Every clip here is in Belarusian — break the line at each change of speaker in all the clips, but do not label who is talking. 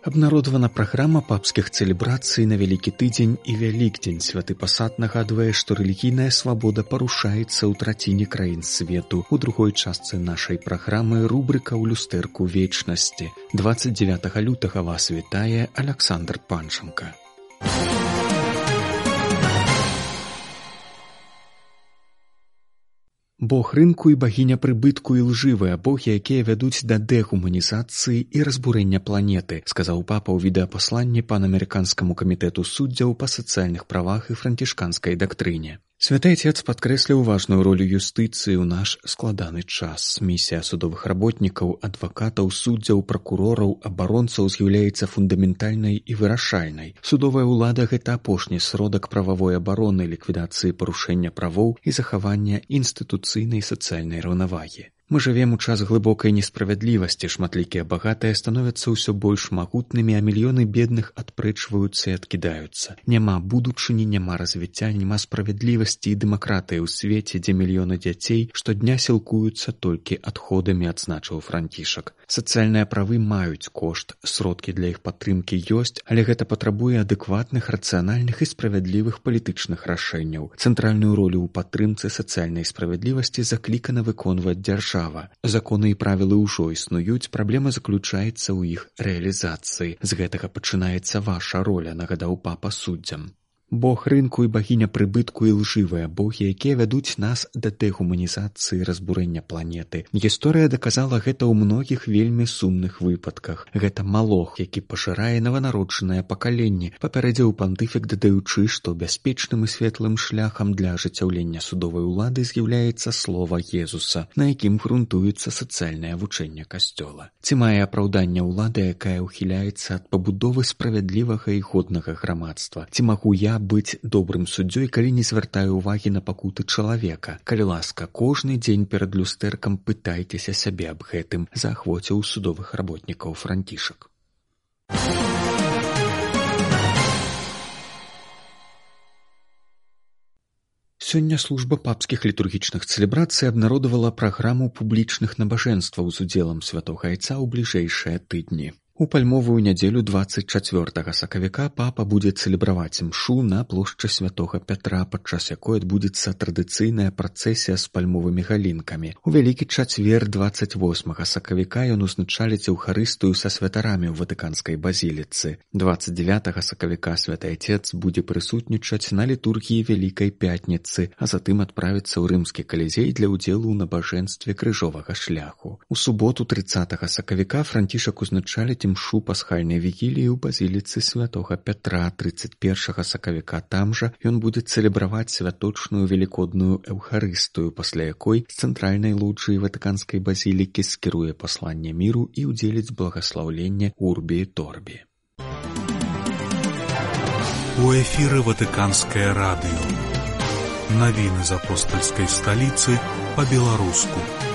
Абнародавана праграма папскіх цэлебрацый на вялікі тыдзень і вялікдзень святы пасад нагадвае, што рэлігійная свабода парушаецца ў траціне краін свету. У другой частцы нашай праграмы рубрыка ў люстэрку вечнасці. 29 лютага вас вітае Александр Панченко. Бог рынку і багіня прыбытку і лжывыя богі, якія вядуць да дэгуманізацыі і разбурэння планеты, сказаў папа ў відэапасланні панамерыканскаму камітэту суддзяў па сацыяльных правах і францішканскай дактрыне. Святы отец падкрэсліў важную ролю юстыцыі ў наш складаны час. Місія судовых работнікаў, адвакатаў, суддзяў, пракурораў, абаронцаў з'яўляецца фундаментальнай і вырашальнай. Судовая ўлада гэта апошні сродак прававой абароны, ліквідацыі парушэння правоў і захавання інстытуцыйнай сацыяльнай раўнавагі. Мы жывем у час глыбокай несправядлівасці шматлікія багатыя становяцца ўсё больш магутнымі, а мільёны бедных адпрэчваюцца і адкідаюцца. Няма будучыні, няма развіцця, няма справядлівасці і дэмакратыі ў свеце, дзе мільёны дзяцей штодня сілкуюцца толькі адходамі адзначыў францішак. Сацыяльныя правы маюць кошт, сродкі для іх падтрымкі ёсць, але гэта патрабуе адэкватных рацыянальных і справядлівых палітычных рашэнняў. Цэнтральную ролю ў падтрымцы сацыяльнай справядлівасці заклікана выконваць дзяржава дзяржава. Законы і правілы ўжо існуюць, праблема заключаецца ў іх рэалізацыі. З гэтага пачынаецца ваша роля, нагадаў папа суддзям. Бог рынку і багіня прыбытку і лжывыя богі, якія вядуць нас да дэгуманізацыі разбурэння планеты. Гісторыя даказала гэта ў многіх вельмі сумных выпадках. Гэта малох, які пашырае наванароджанае пакаленне, папярэдзіў пантыфік дадаючы, што бяспечным і светлым шляхам для ажыццяўлення судовай улады з'яўляецца слова Езуса, на якім грунтуецца сацыяльнае вучэнне касцёла. Ці мае апраўданне ўлады, якая ўхіляецца ад пабудовы справядлівага і годнага грамадства. Ці магу я быць добрым суддзёй, калі не звяртаю ўвагі на пакуты чалавека. Калі ласка, кожны дзень перад люстэркам пытайцеся сябе аб гэтым, заахвоціў судовых работнікаў францішак. Сёння служба папскіх літургічных цэлебрацый абнародавала праграму публічных набажэнстваў з удзелам святого айца ў бліжэйшыя тыдні. У пальмовую нядзелю 24 сакавіка папа будзе цэлебраваць мшу на плошчы святого Пятра, падчас якой адбудзецца традыцыйная працэсія з пальмовымі галінкамі. У вялікі чацвер 28 сакавіка ён узначаліць эўхарыстую са святарамі ў ватыканскай базіліцы. 29 сакавіка святы отец будзе прысутнічаць на літургіі вялікай пятніцы, а затым адправіцца ў рымскі калізей для ўдзелу ў набажэнстве крыжовага шляху. У суботу 30 сакавіка францішак узначаліць імшу пасхальнай вігіліі ў базіліцы святого Пятра 31 сакавіка там жа ён будзе цэлебраваць святочную велікодную эўхарыстую, пасля якой з цэнтральнай лучшай ватыканскай базілікі скіруе пасланне міру і ўдзеліць благаслаўленне урбі торбі.
У эфіры ватыканскае радыё. Навіны з апостальскай сталіцы па-беларуску.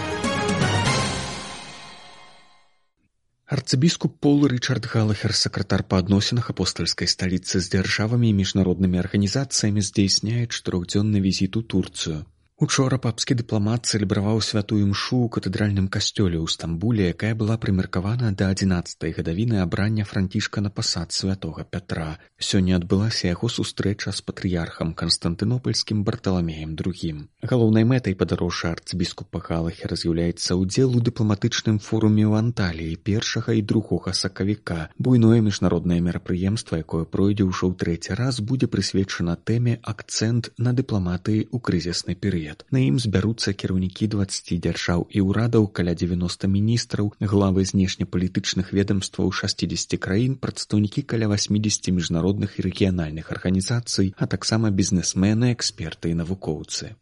Арцыбіскуп Пол Рчард Галахер, сакратар па адносінах апостальскай сталіцы з дзяржавамі і міжнароднымі арганізацыямі здзяйсняе чатырохдзённы візіт у Турцыю. Учора папскі дыпламат цэлебраваў святую мшу ў катэдральным касцёле ў Стамбуле, якая была прымеркавана да 11 гадавіны абрання францішка на пасад святого Пятра. Сёння адбылася яго сустрэча з патрыярхам канстантынопольскім барталамеем другім. Галоўнай мэтай падарожжа арцбіскупа Галахера з'яўляецца ўдзел у дыпламатычным форуме ў Анталіі першага і другога сакавіка. Буйное міжнароднае мерапрыемства, якое пройдзе ўжо ў трэці раз будзе прысвечана тэме акцэнт на дыпламатыі ў крызісны перыяд савет. На ім збяруцца кіраўнікі 20 дзяржаў і ўрадаў каля 90 міністраў, главы знешнепалітычных ведомстваў 60 краін, прадстаўнікі каля 80 міжнародных і рэгіянальных арганізацый, а таксама бізнесмены, эксперты і навукоўцы.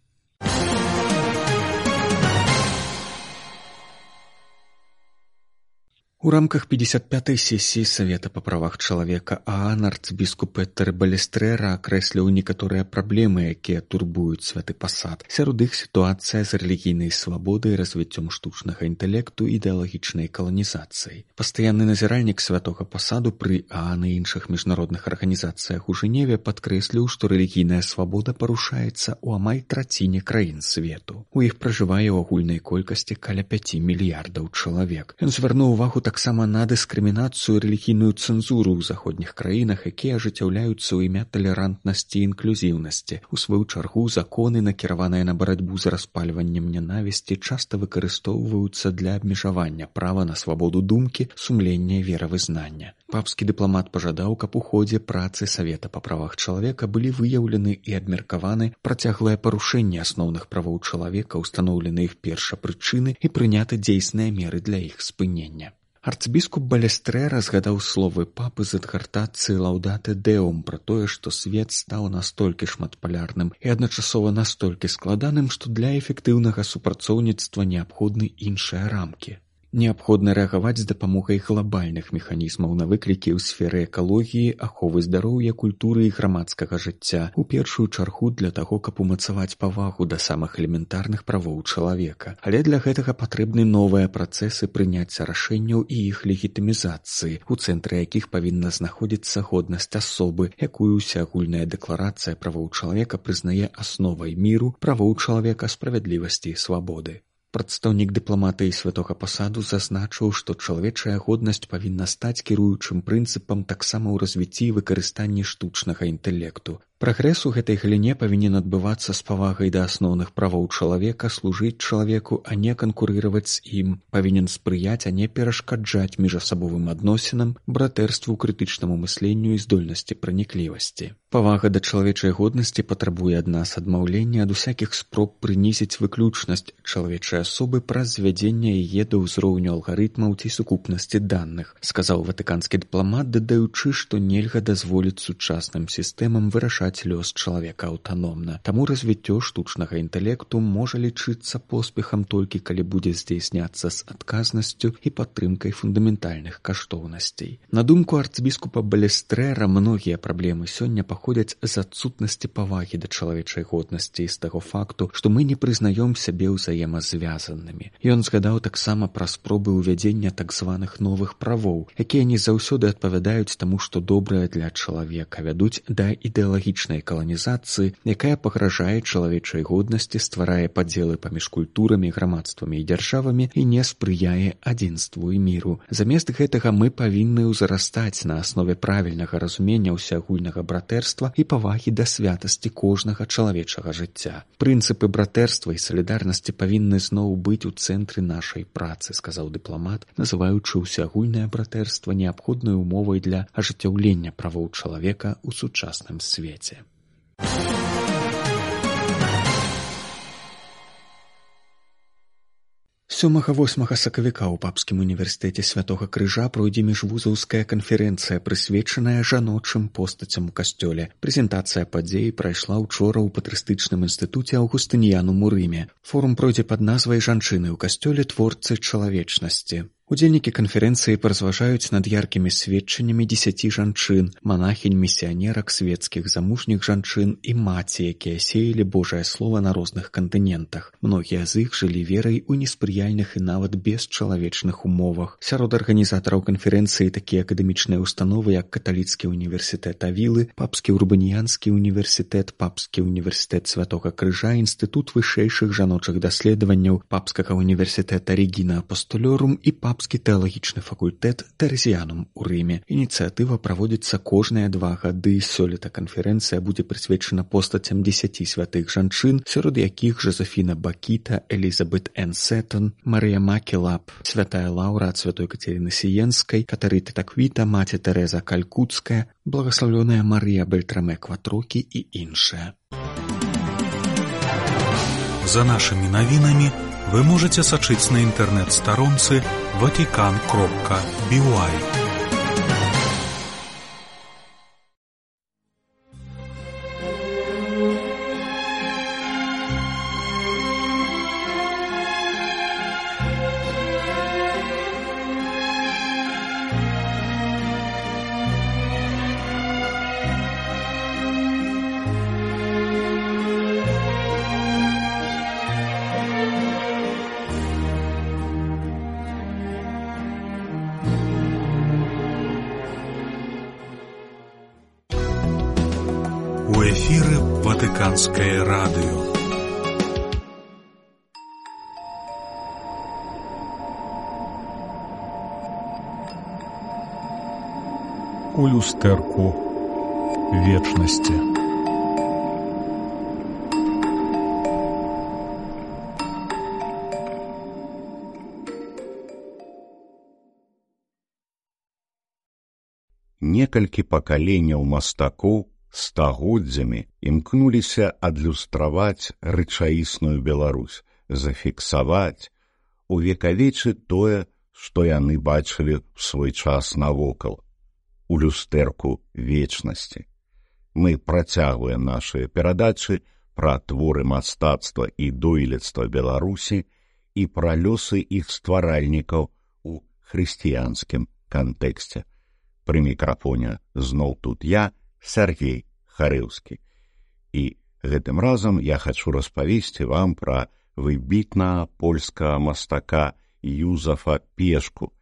У рамках 55-й сесіі Савета па правах чалавека Аан арцбіскуп Петер Балестрэра акрэсліў некаторыя праблемы, якія турбуюць святы пасад. Сярод іх сітуацыя з рэлігійнай свабодай, развіццём штучнага інтэлекту ідэалагічнай каланізацыяй. Пастаянны назіральнік святога пасаду пры Аан і іншых міжнародных арганізацыях у Жэневе падкрэсліў, што рэлігійная свабода парушаецца ў амаль траціне краін свету. У іх пражывае ў агульнай колькасці каля 5 мільярдаў чалавек. Ён звярнуў увагу так таксама на дыскрымінацыю рэлігійную цэнзуру ў заходніх краінах, якія ажыццяўляюцца ў імя талерантнасці і інклюзіўнасці. У сваю чаргу законы, накіраваныя на барацьбу з распальваннем нянавісці, часта выкарыстоўваюцца для абмежавання права на свабоду думкі, сумлення веравызнання. Папскі дыпламат пажадаў, каб у ходзе працы савета па правах чалавека былі выяўлены і абмеркаваны працяглае парушэнне асноўных правоў чалавека, устаноўлены іх першапрычыны і прыняты дзейсныя меры для іх спынення. Арцбіскуп балестрэ разгадаў словы папы з адгартацыі лаўдаты дэум пра тое, што свет стаў настолькі шматпалярным і адначасова настолькі складаным, што для эфектыўнага супрацоўніцтва неабходны іншыя рамкі неабходна рэагаваць з дапамогай глобальных механізмаў на выклікі ў сферы экалогіі аховы здароўя культуры і грамадскага жыцця. У першую чаргу для таго каб умацаваць павагу да самых элементарных правоў чалавека. Але для гэтага патрэбны новыя працэсы прыняцця рашэнняў і іх легітымізацыі у цэнтры якіх павінна знаходзіцца годнасць асобы якую ўсеагульная дэкларацыя правоў чалавека прызнае асновай міру правоў чалавека справядлівасці і свабоды Прадстаўнік дыпламатыі святога пасаду зазначыў, што чалавечая годнасць павінна стаць кіруючым прынцыпам таксама ў развіцці і выкарыстанні штучнага інтэлекту. Прагрэс у гэтай галіне павінен адбывацца з павагай да асноўных правоў чалавека, служыць чалавеку, а не канкурыраваць з ім, павінен спрыяць, а не перашкаджаць міжасабовым адносінам, братэрству, крытычнаму мысленню і здольнасці праніклівасці. Павага да чалавечай годнасці патрабуе ад нас адмаўлення ад усякіх спроб прынізіць выключнасць чалавечай асобы праз звядзення яе да ўзроўню алгарытмаў ці сукупнасці даных, сказаў ватыканскі дыпламат, дадаючы, што нельга дазволіць сучасным сістэмам вырашаць вырашаць лёс чалавека аўтаномна. Таму развіццё штучнага інтэлекту можа лічыцца поспехам толькі калі будзе здзейсняцца з адказнасцю і падтрымкай фундаментальных каштоўнасцей. На думку арцбіскупа балестрэра многія праблемы сёння паходзяць з адсутнасці павагі да чалавечай годнасці з таго факту, што мы не прызнаём сябе ўзаемазвязанымі. Ён згадаў таксама пра спробы ўвядзення так званых новых правоў, якія не заўсёды адпавядаюць таму, што добрае для чалавека вядуць да ідэалагічных этнічнай каланізацыі, якая пагражае чалавечай годнасці, стварае падзелы паміж культурамі, грамадствамі і дзяржавамі і не спрыяе адзінству і міру. Замест гэтага мы павінны ўзарастаць на аснове правільнага разумення ўсеагульнага братэрства і павагі да святасці кожнага чалавечага жыцця. Прынцыпы братэрства і салідарнасці павінны зноў быць у цэнтры нашай працы, сказаў дыпламат, называючы ўсеагульнае братэрства неабходнай умовай для ажыццяўлення правоў чалавека ў сучасным свеце. Сёмага восьмага сакавіка ў папскім універсітэце святого крыжа пройдзе міжвузаўская канферэнцыя, прысвечаная жаночым постацям у касцёле. Прэзентацыя падзеі прайшла ўчора ў патрыстычным інстытуце аўгустыніяну мурыме. Форум пройдзе пад назвай жанчыны ў касцёле творцы чалавечнасці. Удзельнікі канферэнцыі паразважаюць над яркімі сведчаннямі дзесяці жанчын, манахінь місіянерак светецкіх замужніх жанчын і маці, якія сеялі Божае слова на розных кантынентах. Многія з іх жылі верай у неспрыяльных і нават бесчалавечных умовах. Сярод арганізатараў канферэнцыі такія акадэмічныя установы, як каталіцкі універсітэт авілы, папскі урбаніянскі універсітэт, папскі універсітэт святога крыжа, інстытут вышэйшых жаночых даследаванняў папскага універсітэта рэгіна апостолёрум і папскі папскі тэалагічны факультэт тэрзіянум у рыме ініцыятыва праводзіцца кожныя два гады сёлета канферэнцыя будзе прысвечана постацям дзесяці святых жанчын сярод якіх жозефіна бакіта элізабет энсетон марыя макелап святая лаўра ад святой кацерины сіенскай катарыты таквіта маці тэреза калькутская благословлёная марыя бальтраме кватрокі і іншая
за нашымі навінамі вы можете сачыць на інтэрнэт-старонцы Ватикан. Кропка. Біуай. vatican.by. амерыканскае радыё. У люстэрку вечнасці.
некалькі пакаленняў мастакоў стагоддзямі імкнуліся адлюстраваць рэчаісную Беларусь, зафіксаваць, увекавечы тое, што яны бачылі ў свой час навокал у люстэрку вечнасці. Мы працягваем нашыя перадачы пра творы мастацтва і дойлідства Беларусі і пра лёсы іх стваральнікаў у хрысціянскім кантэксце пры мікрафоне зноў тут я Сергей харыўскі і гэтым разам я хачу распавесці вам пра выбітна польскага мастака юзафа пешку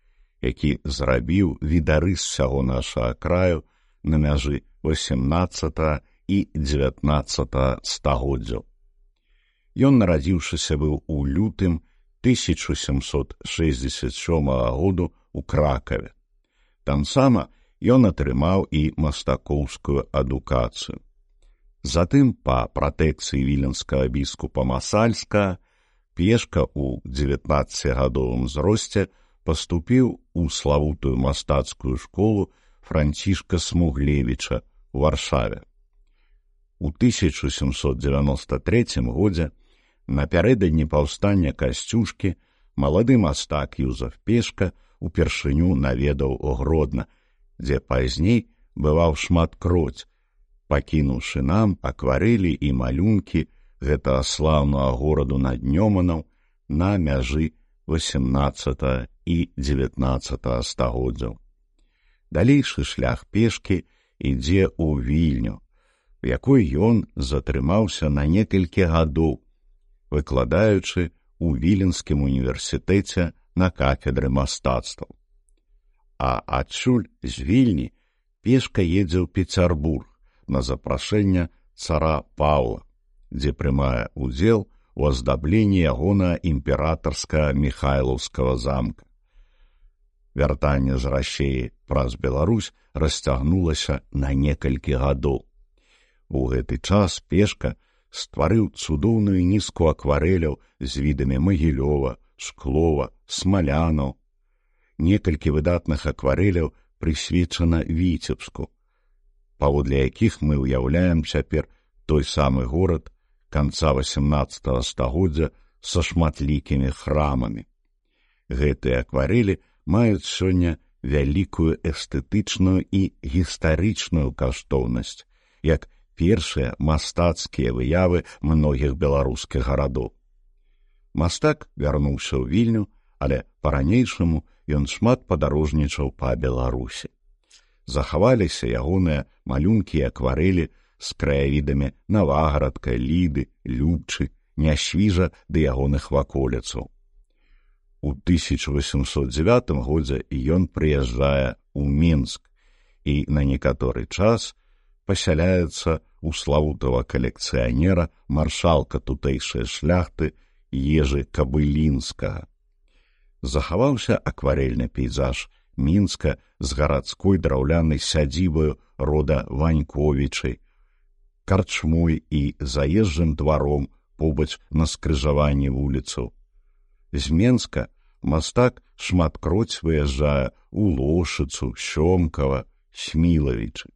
які зрабіў відары з сяго нашага краю на мяжы 18 і 19 стагоддзяў. Ён нарадзіўшыся быў у лютым 1767 году у кракаве там сама ён атрымаў і мастакоўскую адукацыю. Затым па пратэкцыі віленскага біскупа масальска пешка ў 19гадовым зросце паступіў у славутую мастацкую школу францішка смуглевіча у варшаве. У 1793 годзе напярэдадні паўстання касцюшкі малады мастак юзаф пешка упершыню наведаў гродна, дзе пазней бываў шмат кроць, пакінуўшы нам акварэлі і малюнкі гэтага слаўнага гораду над днёманаў на мяжы 18 і 19 стагоддзяў. Далейшы шлях пешкі ідзе ў вільню, в якой ён затрымаўся на некалькі гадоў, выкладаючы ў віленскім універсітэце на кафедры мастацтваў. А адсюль з вільні пешка едзе ў Пецярбург на запрашэнне цара Паўла, дзе прымае ўдзел у аздабленні ягона імператарска михайлаўскага замка. Вяртанне з расеі праз Беларусь расцягнулася на некалькі гадоў. У гэты час пешка стварыў цудоўную нізку акварэляў з відамі магілёва, шклова, смалянаў. Некалькі выдатных акварэляў прысвечана віцебску, паводле якіх мы ўяўляем цяпер той самы горад канца 18 стагоддзя са шматлікімі храмамі. Гэтыя акварэлі маюць сёння вялікую эстэтычную і гістарычную каштоўнасць, як першыя мастацкія выявы многіх беларускіх гарадоў. Мастак вярнуўся ў вільню, але па-ранейшаму ён шмат падарожнічаў па беларусі. Захаваліся ягоныя малюнкі і акварэлі з краявідамі наваградка, ліды, любчы, нясвіжа ды ягоных ваколіцаў. У 1809 годзе ён прыязджае ў Мінск і на некаторы час пасяляецца ў славутага калекцыянера маршалка тутэйшай шляхты ежы кабылінскага. Захаваўся акварельны пейзаж мінска з гарадской драўлянай сядзібаю рода ваньковічай, карчмой і заезджым дваром побач на скрыжаванні вуліцаў. З Менска мастак шматкроць выязджае у лошыцу, сёмкава, смілавічы.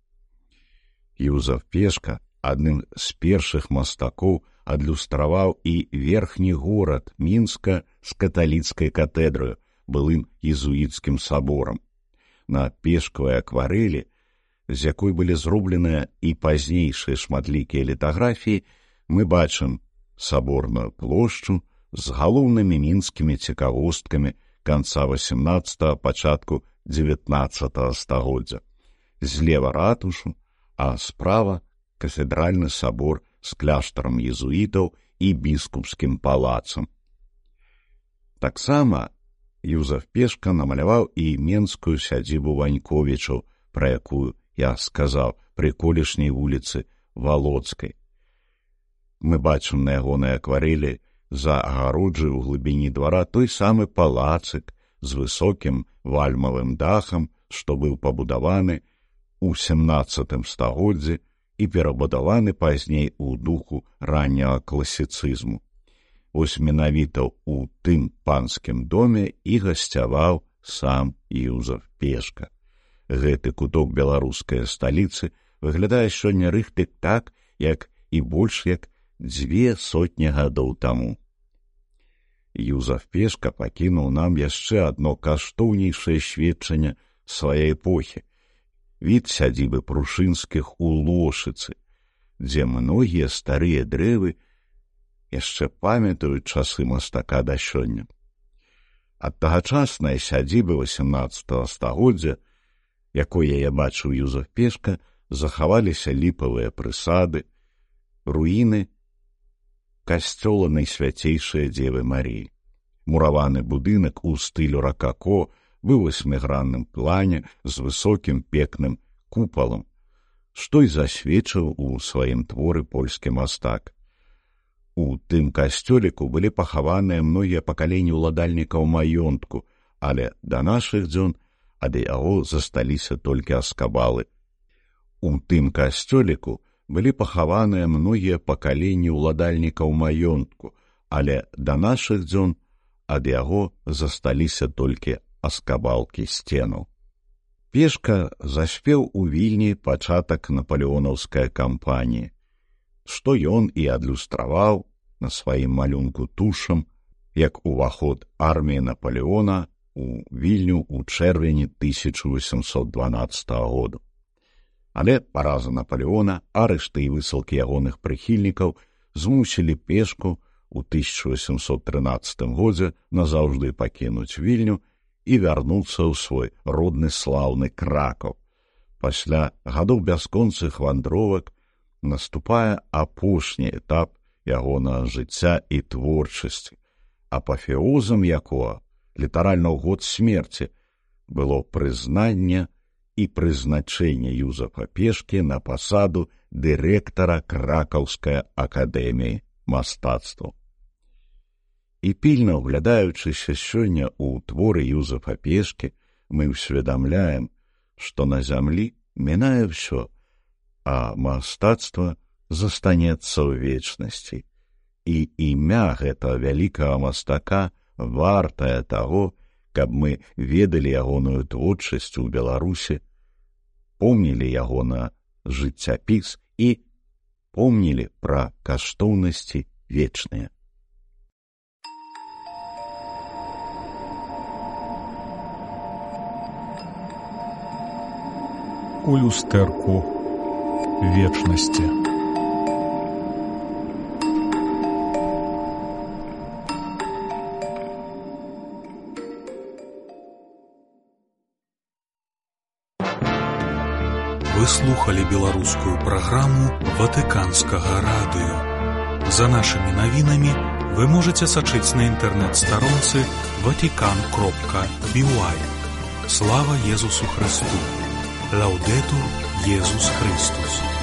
Юзаф Пешка адным з першых мастакоў адлюстраваў і верхні горад мінска з каталіцкай катедрою былым езуіцкім саборам. На пешкавай акварэлі з якой былі зробленыя і пазнейшыя шматлікія літаграфіі мы бачым саборную плошчу з галоўнымі мінскімі цікавосткамі канца 18 пачатку 19 стагоддзя. Злева ратушу а справа кафедральны сабор з кляштарам езуітаў і біскупскім палацам. Таксама Юзаф Пешка намаляваў і менскую сядзібу ваньковічаў, пра якую я сказаў пры колішняй вуліцы валоцкай. Мы бачым на ягонай акварэлі за агароджай у глыбіні двара той самы палацык з высокім вальмавым дахам, што быў пабудаваны у семнацатым стагоддзі і перабудаваны пазней у духу ранняга класіцызму. Вось менавіта ў тым панскім доме і гасцяваў сам Юзаф Пешка. Гэты куток беларускай сталіцы выглядае сёння рыхтык так, як і больш як дзве сотні гадоў таму. Юзаф Пешка пакінуў нам яшчэ адно каштоўнейшае сведчанне сваёй эпохі. Від сядзібы прушынскіх у лошыцы, дзе многія старыя дрэвы яшчэ памятаюць часы мастака да сёння ад тагачаснай сядзібы 18 стагоддзя, якой я бачыў юзах пешка, захаваліся ліпавыя прысады, руіны касцёла найсвяцейшыя дзевы Маріі. Мураваны будынак у стылю ракако быў васьмігранным плане з высокім пекным купалам, што і засведчыў у сваім творы польскі мастак. У тым касцёліку былі пахаваныя многія пакаленні ўладальнікаў маёнтку, але да нашых дзён ад яго засталіся толькі аскабалы. У тым касцёліку былі пахаваныя многія пакаленні ўладальнікаў маёнтку, але да нашых дзён ад яго засталіся толькі аскабалкі сценаў. Пешка заспеў у вільні пачатак напалеонаўскай кампаніі што ён і адлюстраваў на сваім малюнку тушам, як уваход арміі Наполеона у вільню ў чэрвені 1812 году. Але параза Наполеона, арышты і высылкі ягоных прыхільнікаў змусілі пешку у 1813 годзе назаўжды пакінуць вільню і вярнуцца ў свой родны слаўны кракаў. Пасля гадоў бясконцых вандровак наступае апошні этап ягонага жыцця і творчасці, апафеозам якога літаральна ў год смерці было прызнанне і прызначэнне юзафа пешкі на пасаду дырэктара кракаўскай акадэміі мастацтва. І пільна ўглядаючыся сёння ў творы юзафа пешкі, мы ўсведамляем, што на зямлі мінае ўсё а мастацтва застанецца ў вечнасці. І імя гэтага вялікага мастака вартае таго, каб мы ведалі ягоную творчасць у Беларусі, помнілі яго на жыццяпіс і помнілі пра каштоўнасці вечныя.
У люстэрку вечности. Вы слухали беларускую праграму ватыканскага радыё. За нашымі навінамі вы можете сачыць на інтэрнэт-старонцы ватикан кропка бівай. Слава Езусу Христу! Laudetur Jesus Christus.